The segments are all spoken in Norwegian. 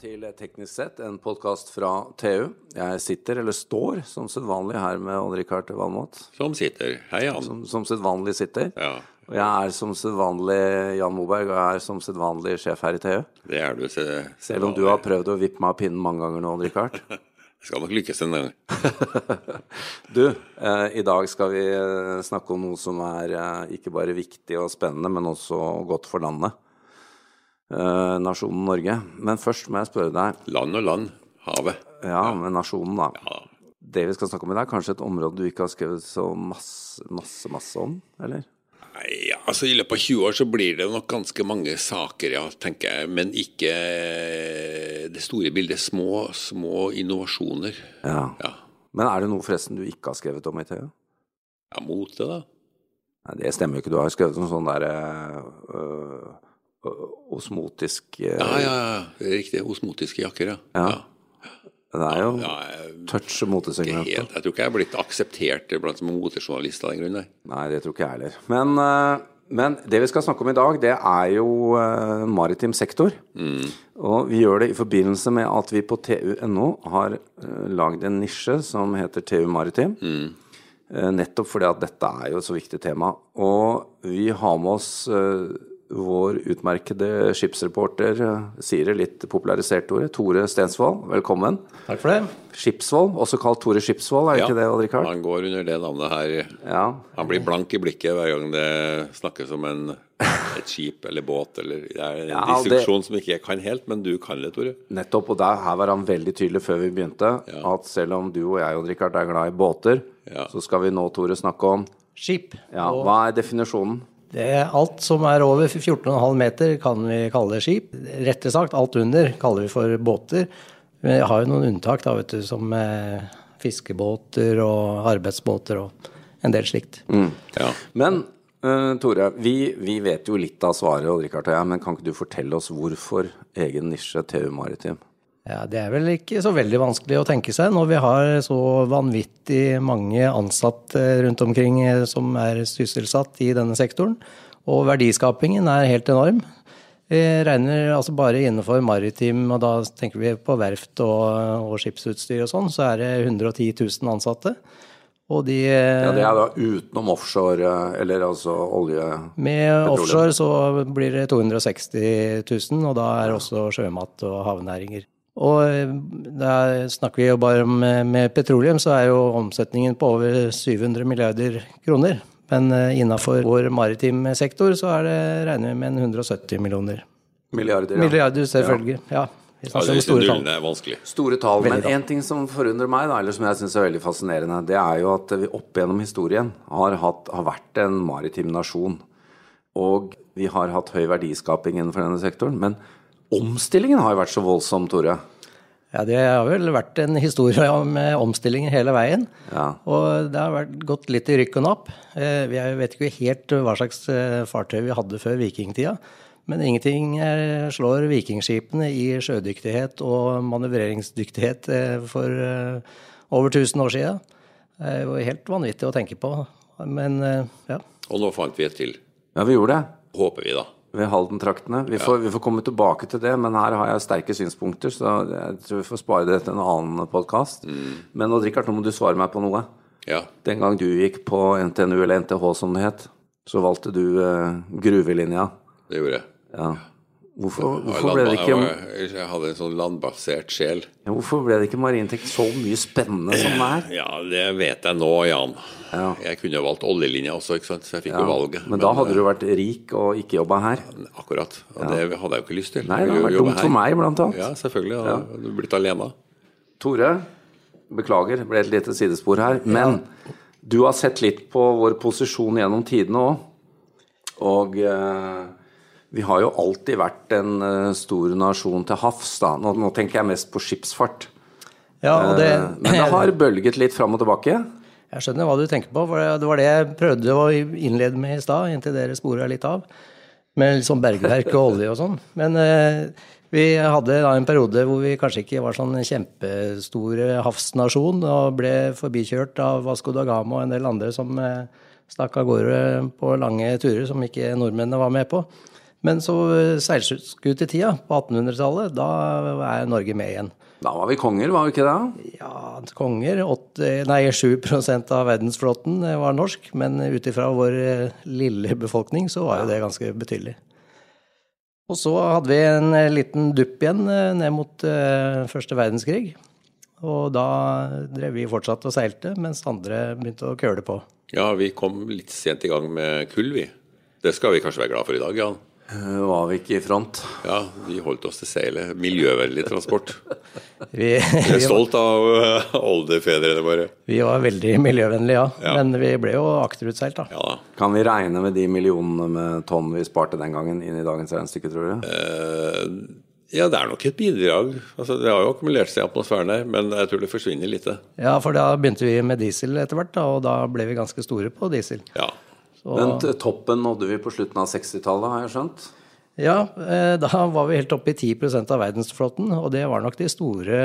til Teknisk sett, en podkast fra TU. Jeg sitter, eller står, som sedvanlig her med Odd-Rikard Valmot. Som sitter. Hei, Jan. Som, som sedvanlig sitter. Ja, Og jeg er som sedvanlig Jan Moberg, og jeg er som sedvanlig sjef her i TU. det er du. Se, Selv om du har prøvd å vippe meg av pinnen mange ganger nå, Odd-Rikard. Det skal nok lykkes en gang. Du, eh, i dag skal vi eh, snakke om noe som er eh, ikke bare viktig og spennende, men også godt for landet. Eh, nasjonen Norge. Men først må jeg spørre deg, Land og land. Havet. ja, men nasjonen, da. Ja. Det vi skal snakke om i dag, er kanskje et område du ikke har skrevet så masse, masse, masse om, eller? Nei, altså I løpet av 20 år så blir det nok ganske mange saker, ja, tenker jeg. Men ikke det store bildet. Små, små innovasjoner. Ja. Ja. Men er det noe forresten du ikke har skrevet om i TU? ja mot det, da. Nei, det stemmer jo ikke. Du har jo skrevet om sånn derre øh, øh, osmotisk Ja, ja, ja. Riktig. Osmotiske jakker, ja. Ja. Det er jo ja jeg, touch og motesegmentet. jeg tror ikke jeg er blitt akseptert blant som motejournalist av den grunn, nei. Det tror ikke jeg heller. Men, men det vi skal snakke om i dag, det er jo maritim sektor. Og vi gjør det i forbindelse med at vi på tu.no har uh, lagd en nisje som heter TU Maritim. Eh, nettopp fordi at dette er jo et så viktig tema. Og vi har med oss vår utmerkede skipsreporter, eh, sier det litt popularisert ordet, Tore Stensvold. Velkommen. Takk for det. Skipsvold, også kalt Tore Skipsvold, er ja, ikke det, Odd Rikard? Han går under det navnet her. Ja. Han blir blank i blikket hver gang det snakkes om en, et skip eller båt. Eller, det er en Ja, det- som ikke jeg kan helt, men du kan det, Tore. Nettopp, og der, her var han veldig tydelig før vi begynte, at selv om du og jeg, Odd Rikard, er glad i båter, Ja. så skal vi nå, Tore, snakke om Skip. ja, Og Hva er definisjonen? Det er alt som er over 14,5 meter, kan vi kalle skip. Rettere sagt, alt under kaller vi for båter. Vi har jo noen unntak, da, vet du, som eh, fiskebåter og arbeidsbåter og en del slikt. Ja. Men uh, Tore, vi, vi vet jo litt av svaret, og Richard og jeg, men kan ikke du fortelle oss hvorfor egen nisje TU Maritim? Ja, Det er vel ikke så veldig vanskelig å tenke seg når vi har så vanvittig mange ansatte rundt omkring eh, som er sysselsatt i denne sektoren. Og verdiskapingen er helt enorm. Vi regner altså bare innenfor maritim, og da tenker vi på verft og, og skipsutstyr og sånn, så er det 110 000 ansatte. Og de Ja, Det er da utenom offshore, eh, eller altså olje... Med offshore så blir det 260 000, og da er også sjømat og havnæringer. Og da snakker vi jo bare om eh, med petroleum, så er jo omsetningen på over 700 milliarder kroner. Men eh, innafor vår maritime sektor så er det regner vi med en 170 millioner. Milliarder, ja. Milliarder, selvfølgelig. Ja. Vi Ja, snakker store tall. er vanskelig. Store tall. Men én en ting som forundrer meg, da, eller som jeg syns er veldig fascinerende, det er jo at vi opp gjennom historien har, hatt, har vært en maritim nasjon. Og vi har hatt høy verdiskaping innenfor denne sektoren. Men omstillingen har jo vært så voldsom, Tore. Ja, det har vel vært en historie om eh, omstillinger hele veien. Ja. Og det har vært gått litt i rykk og napp. Jeg er- vet ikke helt hva slags eh, fartøy vi hadde før vikingtida. Men ingenting eh, slår vikingskipene i sjødyktighet og manøvreringsdyktighet eh, for eh, over 1000 år siden. Det var helt vanvittig å tenke på. Men eh, ja. Og nå fant vi et til. Ja, vi gjorde det. Håper vi, da. Ved Halden-traktene. Vi, får- vi får komme tilbake til det, men her har jeg sterke synspunkter, så jeg tror vi får spare det til en annen podkast. Men Odd Rikard, nå må du svare meg på noe. Ja. Den gang du gikk på NTNU, eller NTH som det het, så valgte du eh, gruvelinja. Det gjorde jeg. Ja. Hvorfor, hvorfor, ble det ikke, jeg hadde en sånn landbasert sjel. ja, hvorfor ble det ikke marinteknikk så mye spennende som det er? Ja, det vet jeg nå, Jan. Ja. Jeg kunne jo valgt oljelinja også, ikke sant? så jeg fikk Ja, jo valget. men da hadde du vært rik og ikke jobba her. Akkurat. Og det hadde jeg jo ikke lyst til. Nei, det hadde vært dumt her. for meg, blant annet. Ja, selvfølgelig. Da hadde du blitt alene. Tore, beklager, det ble et lite sidespor her. Men du har sett litt på vår posisjon gjennom tidene òg. Og eh, vi har jo alltid vært en eh, stor nasjon til havs, da. Nå, nå tenker jeg mest på skipsfart. ja det, Eh, Men det har bølget litt fram og tilbake. Jeg skjønner hva du tenker på, for det var det jeg prøvde å innlede med i stad, inntil dere spora litt av. Med litt sånn bergverk og olje og sånn. Men eh, vi hadde da en periode hvor vi kanskje ikke var sånn kjempestor havsnasjon, og ble forbikjørt av Vasco da Gama og en del andre som stakk av gårde på lange turer som ikke nordmennene var med på. Men så seilskutetida på 1800-tallet, da er Norge med igjen. Da var vi konger, var vi ikke det? Ja, konger. 8, nei, 7% av verdensflåten var norsk, men ut ifra vår lille befolkning så var jo det ganske betydelig. Og så hadde vi en liten dupp igjen ned mot første verdenskrig. Og da drev vi fortsatt og seilte, mens andre begynte å køle på. Ja, vi kom litt sent i gang med kull, vi. Det skal vi kanskje være glad for i dag, Jan? Uh, var vi ikke i front? Ja, vi holdt oss til seilet. Miljøvennlig transport. vi, vi er stolt av uh, oldefedrene våre. Vi var veldig miljøvennlige, ja. ja. Men vi ble jo akterutseilt, da. Ja. Kan vi regne med de millionene med tonn vi sparte den gangen inn i dagens regnestykke, tror du? Uh, ja, det er nok et bidrag. Altså, det har jo akkumulert seg i atmosfæren her, men jeg tror det forsvinner litt. Ja, for da begynte vi med diesel etter hvert, og da ble vi ganske store på diesel. Ja. Så... Men toppen nådde vi på slutten av 60-tallet, har jeg skjønt? Ja, eh, da var vi helt oppe i 10% av verdensflåten, og det var nok de store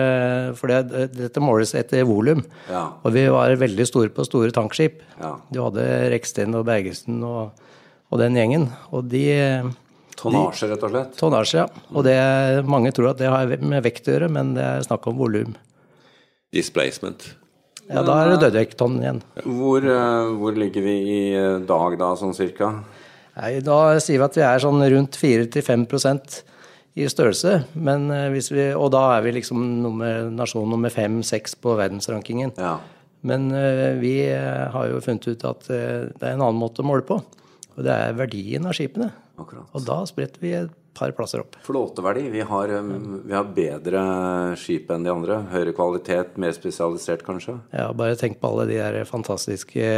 For det, dette måles etter volum. Ja. Og vi var veldig store på store tankskip. Ja. Du hadde Reksten og Bergesen og, og den gjengen. Og de Tonnasje, rett og slett? Tonnasje, ja. Og det, mange tror at det har med vekt å gjøre, men det er snakk om volum. Displacement. Ja, da er det Dødvekton igjen. Hvor, hvor, ligger vi i dag da, sånn cirka? Nei, Da sier vi at vi er sånn rundt 4-5% i størrelse. Men hvis vi, og da er vi liksom nummer, nasjon nummer fem-seks på verdensrankingen. Ja. Men vi har jo funnet ut at det er en annen måte å måle på. Og det er verdien av skipene. Akkurat. Og da spretter vi et par plasser opp. Flåteverdi. Vi har, vi har, bedre skip enn de andre. Høyere kvalitet, mer spesialisert kanskje? Ja, bare tenk på alle de der fantastiske,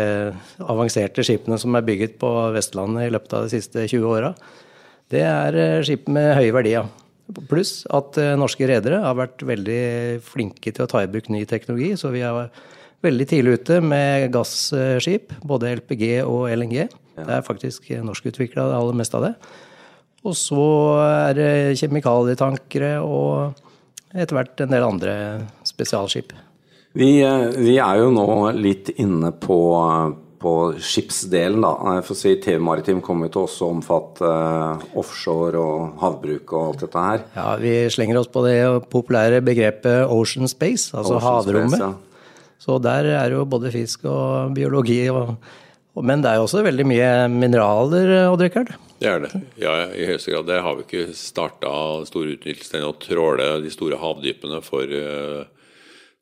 avanserte skipene som er bygget på Vestlandet i løpet av de siste 20 åra. Det er skip med høye verdier. Pluss at norske redere har vært veldig flinke til å ta i bruk ny teknologi. Så vi er veldig tidlig ute med gasskip, både LPG og LNG. Det er faktisk norskutvikla det aller meste av det. Og så er det kjemikalietankere og etter hvert en del andre spesialskip. Vi, vi er jo nå litt inne på, på skipsdelen, da. For å si TV Maritim kommer til også å omfatte offshore og havbruk og alt dette her. Ja, vi slenger oss på det populære begrepet ocean space, altså ocean havrommet. Space, ja. Så der er jo både fisk og biologi og men det er jo også veldig mye mineraler, Odd-Rikard? Det er det. Ja, i høyeste grad. Det har vi ikke starta stor utnyttelse til å tråle de store havdypene for uh,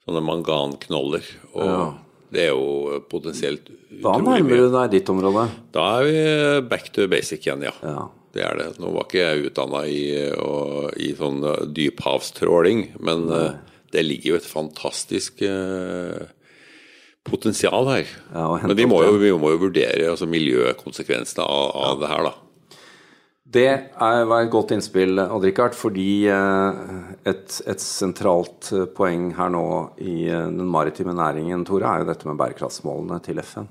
sånne manganknoller. Og ja. det er jo potensielt Da nærmer du deg ditt område? Da er vi back to basic igjen, ja. ja. Det er det. Nå var ikke jeg utdanna i, i, sånn dyphavstråling, men uh, det ligger jo et fantastisk uh, potensial her. Ja, Men vi må, jo, vi må jo, vurdere altså, miljøkonsekvensene av, av det her, da. Det var et godt innspill, Odd-Rikard, fordi eh, et, et, sentralt eh, poeng her nå i eh, den maritime næringen, Tore, er jo dette med bærekraftsmålene til FN.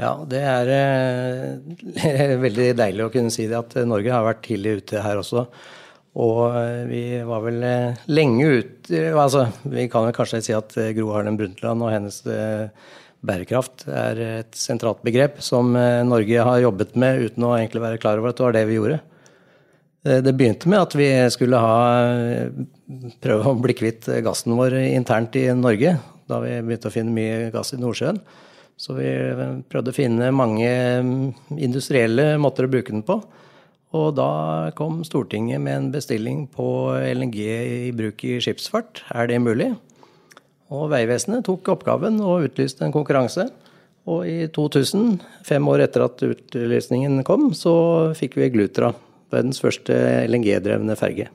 Ja, det er eh, veldig deilig å kunne si det, at Norge har vært tidlig ute her også. Og vi var vel lenge ute altså, Vi kan vel kanskje si at Gro Harlem Brundtland og hennes bærekraft er et sentralt begrep som Norge har jobbet med uten å egentlig være klar over at det var det vi gjorde. Det begynte med at vi skulle ha, prøve å bli kvitt gassen vår internt i Norge, da vi begynte å finne mye gass i Nordsjøen. Så vi prøvde å finne mange industrielle måter å bruke den på. Og da kom Stortinget med en bestilling på LNG i bruk i skipsfart. Er det mulig? Og Vegvesenet tok oppgaven og utlyste en konkurranse. Og i 2000, fem år etter at utlysningen kom, så fikk vi Glutra verdens første LNG-drevne ferge.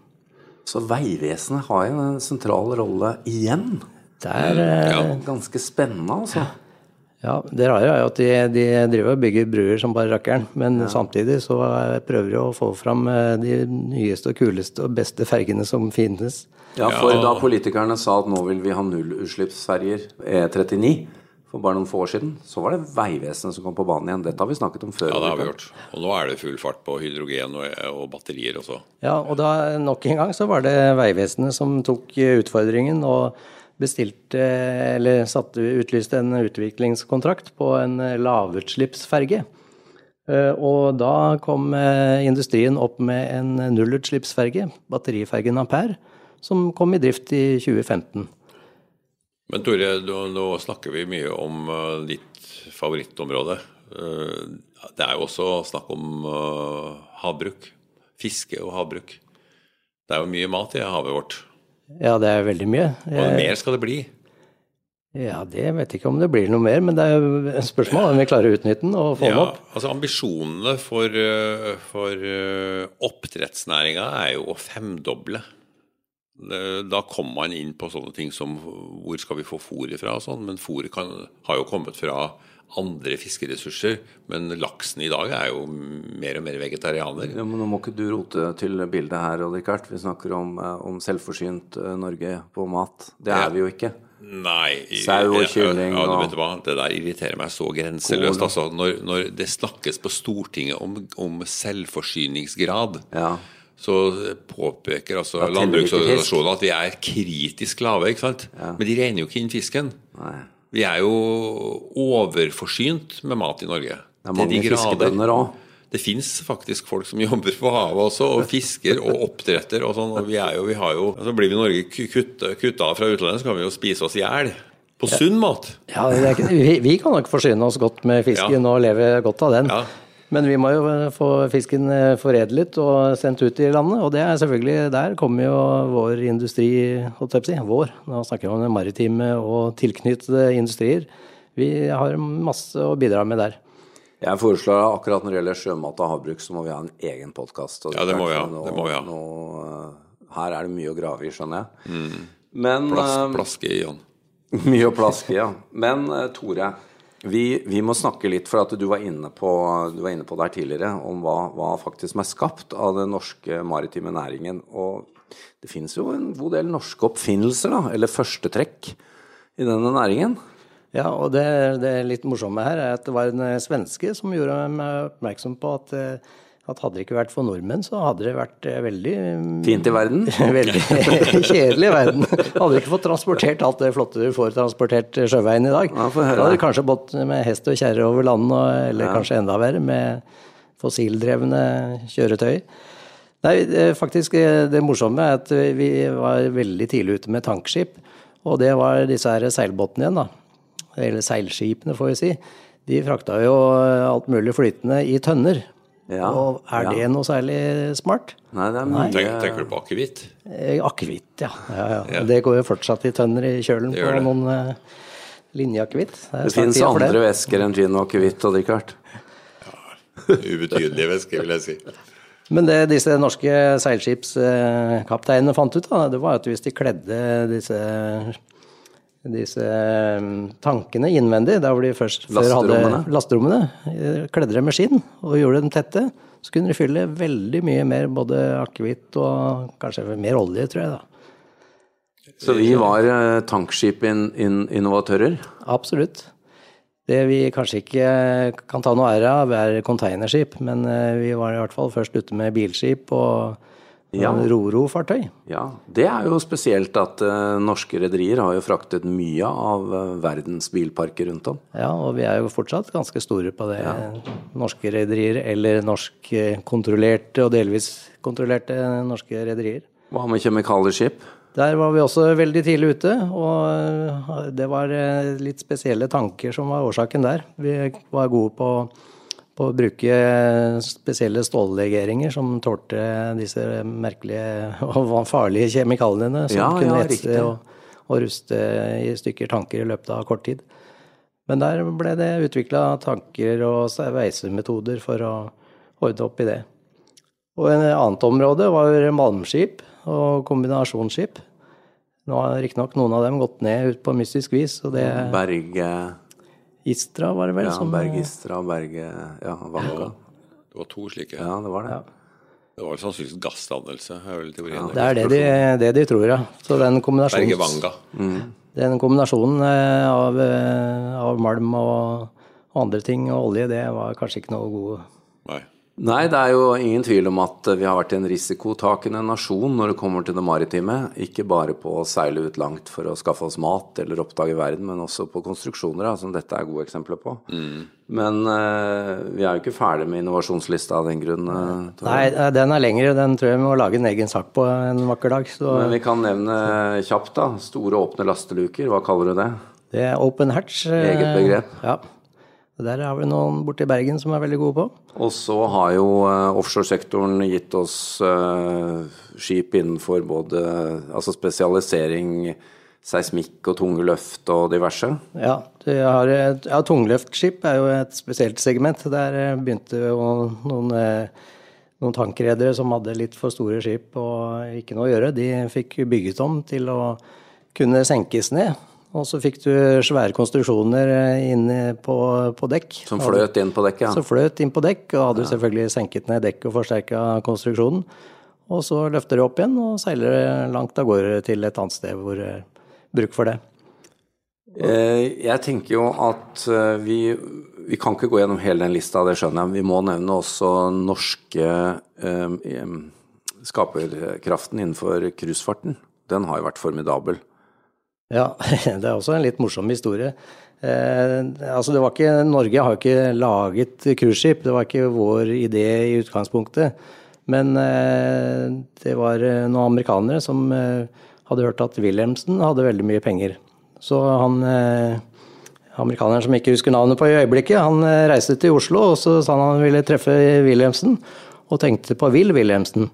Så Vegvesenet har jo en sentral rolle igjen? Det er eh, ja. ganske spennende, altså. Ja, Det rare er jo at de, de driver og bygger bruer som bare rakkeren. Men ja. samtidig så prøver de å få fram eh, de nyeste og kuleste og beste fergene som finnes. Ja, for da politikerne sa at nå vil vi ha nullutslippsferger, E39, for bare noen få år siden, så var det Vegvesenet som kom på banen igjen. Dette har vi snakket om før. Ja, det har vi gjort. Og nå er det full fart på hydrogen og, og batterier også. Ja, og da nok en gang så var det Vegvesenet som tok utfordringen og bestilte, eller satte, utlyste en utviklingskontrakt på en lavutslippsferge. Eh, Og da kom eh, industrien opp med en nullutslippsferge, batterifergen Ampere, som kom i drift i 2015. Men Tore, nå, nå snakker vi mye om eh, ditt favorittområde. Eh, det er jo også snakk om eh, havbruk. Fiske og havbruk. Det er jo mye mat i havet vårt. Ja, det er veldig mye. Og mer skal det bli. Ja, det vet jeg ikke om det blir noe mer, men det er et spørsmål om vi klarer å utnytte den og få den Ja, opp. altså Ambisjonene for, for oppdrettsnæringa er jo å femdoble. Eh, Da kommer man inn på sånne ting som hvor skal vi få fôret fra og sånn, men fôret kan, har jo kommet fra andre fiskeressurser. Men laksen i dag er jo mer og mer vegetarianer. Ja, men nå må ikke du rote til bildet her, Odd-Rikard. Vi snakker om, eh, om selvforsynt eh, Norge på mat. Det Ja. er vi jo ikke. Nei. Sau og kylling og Ja, du vet hva, Det der irriterer meg så grenseløst. Altså, når, når det snakkes på Stortinget om, om selvforsyningsgrad, Ja. Så påpeker altså landbruksorganisasjonene at vi er kritisk lave. ikke sant? Men de regner jo ikke inn fisken. Nei. Vi er jo overforsynt med mat i Norge. Det er mange fiskebønder òg. Det fins faktisk folk som jobber på havet også, og fisker og oppdretter og sånn. Og vi er jo, vi har jo Så blir vi i Norge kutta fra utlandet, så kan vi jo spise oss i hjel. På sunn mat. Ja, det ikke, vi, vi kan nok forsyne oss godt med fisken og leve godt av den. Ja. Men vi må jo få fisken eh, foredlet og sendt ut i landet, og det er selvfølgelig Der kommer jo vår industri, holdt jeg på å si, vår, nå snakker vi om maritime og tilknyttede industrier. Vi har masse å bidra med der. Jeg foreslår at akkurat når det gjelder sjømat og havbruk, så må vi ha en egen podkast. Ja, det må vi ha. Det må vi ha. her er det mye å grave i, skjønner jeg. Men Plass, eh, plaske i Jan. Mye å plaske, i, ja. Men eh, Tore, vi, vi må snakke litt, for at du var inne på, du var inne på der tidligere, om hva, hva faktisk som er skapt av den norske maritime næringen. Og det finnes jo en god del norske oppfinnelser, da, eller førstetrekk, i denne næringen. Ja, og det, det litt morsomme her er at det var en svenske som gjorde meg oppmerksom på at, eh, at hadde det ikke vært for nordmenn, så hadde det vært eh, veldig Fint i verden. Veldig kjedelig i verden. Hadde du ikke fått transportert alt det flotte du får transportert sjøveien i dag. Ja. Da hadde du kanskje bått med hest og kjerre over land, eller eller kanskje enda verre, med fossildrevne kjøretøy. Nei, faktisk eh, det morsomme er at vi var veldig tidlig ute med tankskip. Og det var disse her seilbåtene igjen, da. Eller seilskipene, får vi si. De frakta jo alt mulig flytende i tønner. Ja, og er ja. det noe særlig smart? Nei, det er mye Tenk, tenker du på akevitt? Eh, Akevitt, ja. Ja, ja. Ja. Det går jo fortsatt i tønner i kjølen Det på det. noen uh, linjeakevitt. Det, Det fins andre det. væsker enn gin og akevitt, drikkart. Ja, ubetydelige væsker, vil jeg si. Men det disse norske seilskipskapteinene fant ut, da, det var at hvis de kledde disse, disse eh, tankene innvendig, der hvor de først før hadde Lasterommene. eh, kledde dem med skinn og gjorde dem tette, så kunne de fylle veldig mye mer både akevitt og kanskje mer olje, tror jeg. da. Så vi var tankskipinnovatører? tankskip-innovatører. Absolutt. Det vi kanskje ikke kan ta noe ære av, er containerskip, men eh, vi var i hvert fall først ute med bilskip og Ja. roro-fartøy. Ja, det er jo spesielt at uh, norske rederier har jo fraktet mye av uh, verdens bilparker rundt om. Ja, og vi er jo fortsatt ganske store på det. Norske rederier, eller norskkontrollerte og delvis kontrollerte norske rederier. Hva med kjemikalieskip? Der var vi også veldig tidlig ute, og eh, det var eh, litt spesielle tanker som var årsaken der. Vi var gode på, på å bruke spesielle stållegeringer som tålte disse merkelige og farlige kjemikaliene som Ja, kunne ja, etse og, og ruste i stykker tanker i løpet av kort tid. Men der ble det utvikla tanker og sveisemetoder for å ordne opp i det. Og et annet område var malmskip og kombinasjonsskip. Nå har riktignok noen av dem gått ned ut på mystisk vis, og det er Berge Istra, var det vel? Ja, som, Bergistra, Berge Ja, Vanka. Det var to slike. Ja, det var det. Det var sannsynligvis gassdannelse. er vel teorien. det er det de, det de tror, ja. Så den, kombinasjons, Bergevanga. den kombinasjonen eh, av, eh, av malm og, og andre ting og olje, det var kanskje ikke noe god Nei. Nei, det er jo ingen tvil om at vi har vært en risikotakende nasjon når det kommer til det maritime. Ikke bare på å seile ut langt for å skaffe oss mat eller oppdage verden, men også på konstruksjoner, som dette er gode eksempler på. Mm. Men uh, vi er jo ikke ferdig med innovasjonslista av den grunn. Uh, Nei, den er lengre. Den tror jeg vi må lage en egen sak på en vakker dag. Så. Men vi kan nevne kjapt, da. Store åpne lasteluker. Hva kaller du det? Det er open hatch. Eget begrep. Ja. Der har vi noen borte i Bergen som er veldig gode på. Og så har jo uh, offshoresektoren gitt oss uh, skip innenfor både altså spesialisering, seismikk og tunge løft og diverse. Ja, har, ja tungløftskip er jo et spesielt segment. Der eh, begynte jo noen, noen tankredere som hadde litt for store skip og ikke noe å gjøre. De fikk bygget om til å kunne senkes ned. Og så fikk du svære konstruksjoner eh, inne på, på dekk. Som fløt inn på dekk, ja. Som fløt inn på dekk, og hadde ja. selvfølgelig senket ned dekk og forsterka konstruksjonen. Og så løfter du opp igjen og seiler langt av gårde til et annet sted hvor det er bruk for det. Eh, jeg tenker jo at eh, vi, vi kan ikke gå gjennom hele den lista, det skjønner jeg. Vi må nevne også norske eh, skaperkraften innenfor cruisefarten. Den har jo vært formidabel. Ja, det er også en litt morsom historie. Eh, altså det var ikke, Norge har jo ikke laget cruiseskip, det var ikke vår idé i utgangspunktet. Men eh, det var eh, noen amerikanere som eh, hadde hørt at Wilhelmsen hadde veldig mye penger. Så han eh, amerikaneren som ikke husker navnet på i øyeblikket, han eh, reiste til Oslo og så sa han han ville treffe Wilhelmsen, og tenkte på Will Wilhelmsen.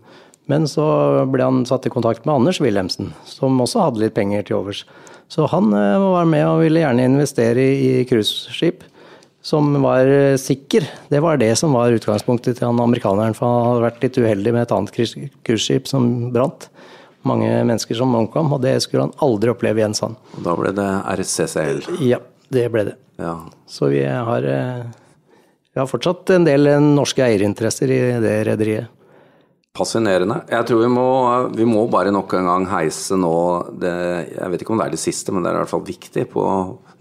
Men så ble han satt i kontakt med Anders Wilhelmsen, som også hadde litt penger til overs. Så han eh, var med og ville gjerne investere i cruiseskip som var eh, sikker. Det var det som var utgangspunktet til han amerikaneren, for han hadde vært litt uheldig med et annet cruiseskip som brant. Mange mennesker som omkom, og det skulle han aldri oppleve igjen, sa han. Og da ble det RCCL? Ja, det ble det. Ja. Så vi har, eh, vi har fortsatt en del norske eierinteresser i det rederiet. Fascinerende. Jeg tror vi må, vi må, bare nok en gang heise nå det, Jeg vet ikke om det er det siste, men det er i hvert fall viktig på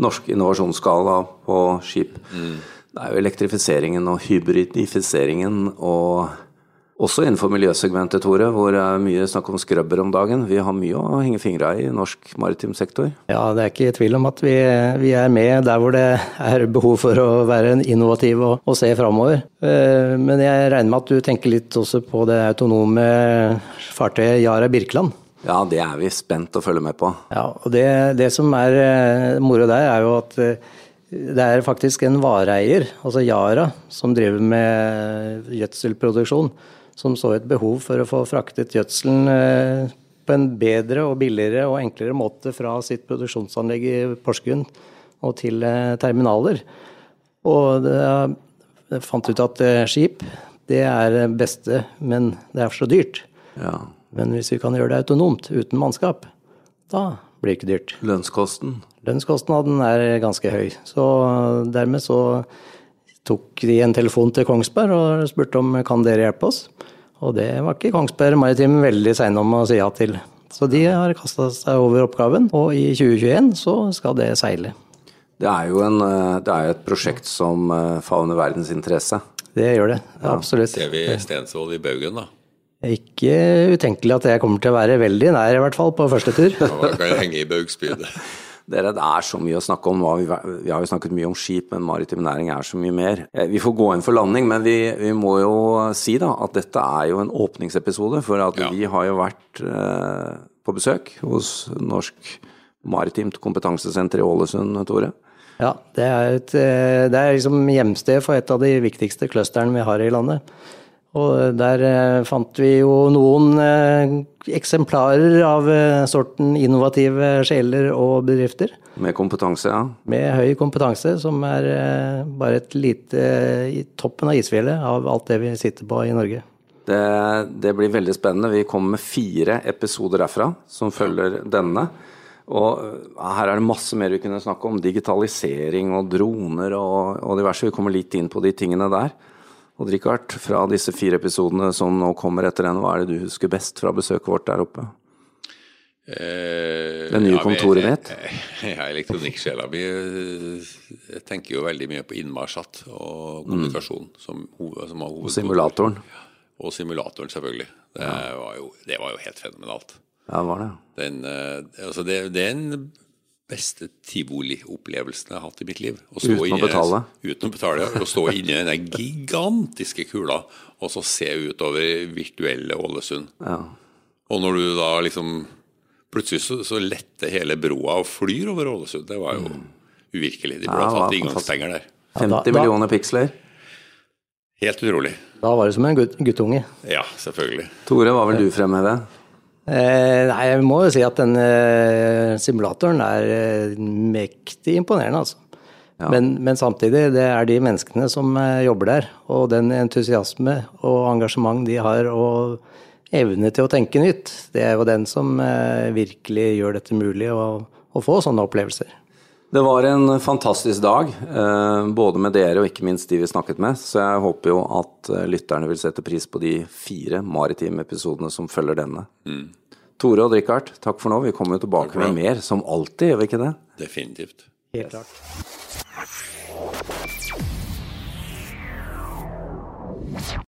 norsk innovasjonsskala på skip. Mm. Det er jo elektrifiseringen og hybridifiseringen og også innenfor miljøsegmentet, Tore, hvor det er mye snakk om skrubber om dagen. Vi har mye å henge fingra i i norsk maritim sektor. Ja, det er ikke tvil om at vi, vi, er med der hvor det er behov for å være innovativ og, og se framover. Eh, men jeg regner med at du tenker litt også på det autonome fartøyet Yara Birkeland. Ja, det er vi spent å følge med på. Ja, og det, det som er eh, moro der, er jo at eh, det er faktisk en vareeier, altså Yara, som driver med gjødselproduksjon som så et behov for å få fraktet gjødselen eh, på en bedre og billigere og enklere måte fra sitt produksjonsanlegg i Porsgrunn og til eh, terminaler. Og jeg fant ut at eh, skip det er det beste, men det er så dyrt. Ja. Men hvis vi kan gjøre det autonomt, uten mannskap, da blir det ikke dyrt. Lønnskosten? Lønnskostnaden er ganske høy. Så dermed så tok de en telefon til Kongsberg og spurte om kan dere hjelpe oss. Og det var ikke Kongsberg Maritim veldig seine om å si ja til. Så de har kasta seg over oppgaven, og i 2021 så skal det seile. Det er jo en, eh, det er et prosjekt som eh, favner verdens interesse. Det gjør det, ja. absolutt. Ser vi Stensvoll i baugen, da? Ikke utenkelig at jeg kommer til å være veldig nær, i hvert fall, på første tur. Ja, man kan henge i baugspydet. Dere, det er så mye å snakke om. Vi, vi, har jo snakket mye om skip, men maritim næring er så mye mer. Eh, vi får gå inn for landing, men vi, vi må jo si da at dette er jo en åpningsepisode. For at ja. vi har jo vært eh, på besøk hos Norsk maritimt kompetansesenter i Ålesund, Tore. Ja, det er, et, eh, det er liksom hjemsted for et av de viktigste clusterne vi har i landet. Og der eh, fant vi jo noen eh, eksemplarer av eh, sorten innovative sjeler og bedrifter. Med kompetanse, ja. Med høy kompetanse, som er bare et lite i toppen av isfjellet av alt det vi sitter på i Norge. Det, det blir veldig spennende. Vi kommer med fire episoder derfra som følger denne. Og her er det masse mer vi kunne snakke om. Digitalisering og droner og, og diverse. Vi kommer litt inn på de tingene der. Og Richard, fra disse fire episodene som nå kommer etter den, hva er det du husker best fra besøket vårt der oppe? Eh, Det nye ja, kontoret ditt? Ja, elektronikksjela mi Jeg tenker jo veldig mye på innmarsjatt og kommunikasjon som, som har Og simulatoren. Og simulatoren, selvfølgelig. Det, var jo, det var jo helt fenomenalt. Ja, var det. Den, eh, altså det, det er den beste tivoli-opplevelsen jeg har hatt i mitt liv. Å stå Uten å betale. Uten å betale, ja. Å stå inni den gigantiske kula og så se utover virtuelle Ålesund. Ja. Og når du da liksom Plutselig så, så letter hele broa og flyr over Ålesund. Det var jo uvirkelig. De burde Ja, det ha var tatt inngangspenger der. 50 millioner piksler. Helt utrolig. Da var det som en gutt, guttunge. Ja, selvfølgelig. Tore, hva vil du fremheve? Eh, nei, jeg må jo si at den eh, simulatoren er eh, mektig imponerende, altså. Men, men samtidig, det er de menneskene som eh, jobber der, og den entusiasme og engasjement de har, og evne til å tenke nytt, det er jo den som virkelig gjør dette mulig å, å få sånne opplevelser. Det var en fantastisk dag, eh, både med dere og ikke minst de vi snakket med. Så jeg håper jo at eh, lytterne vil sette pris på de fire maritime episodene som følger denne. Tore og Richard, takk for nå. Vi kommer jo tilbake med mer, som alltid, gjør vi ikke det? Definitivt. Helt klart.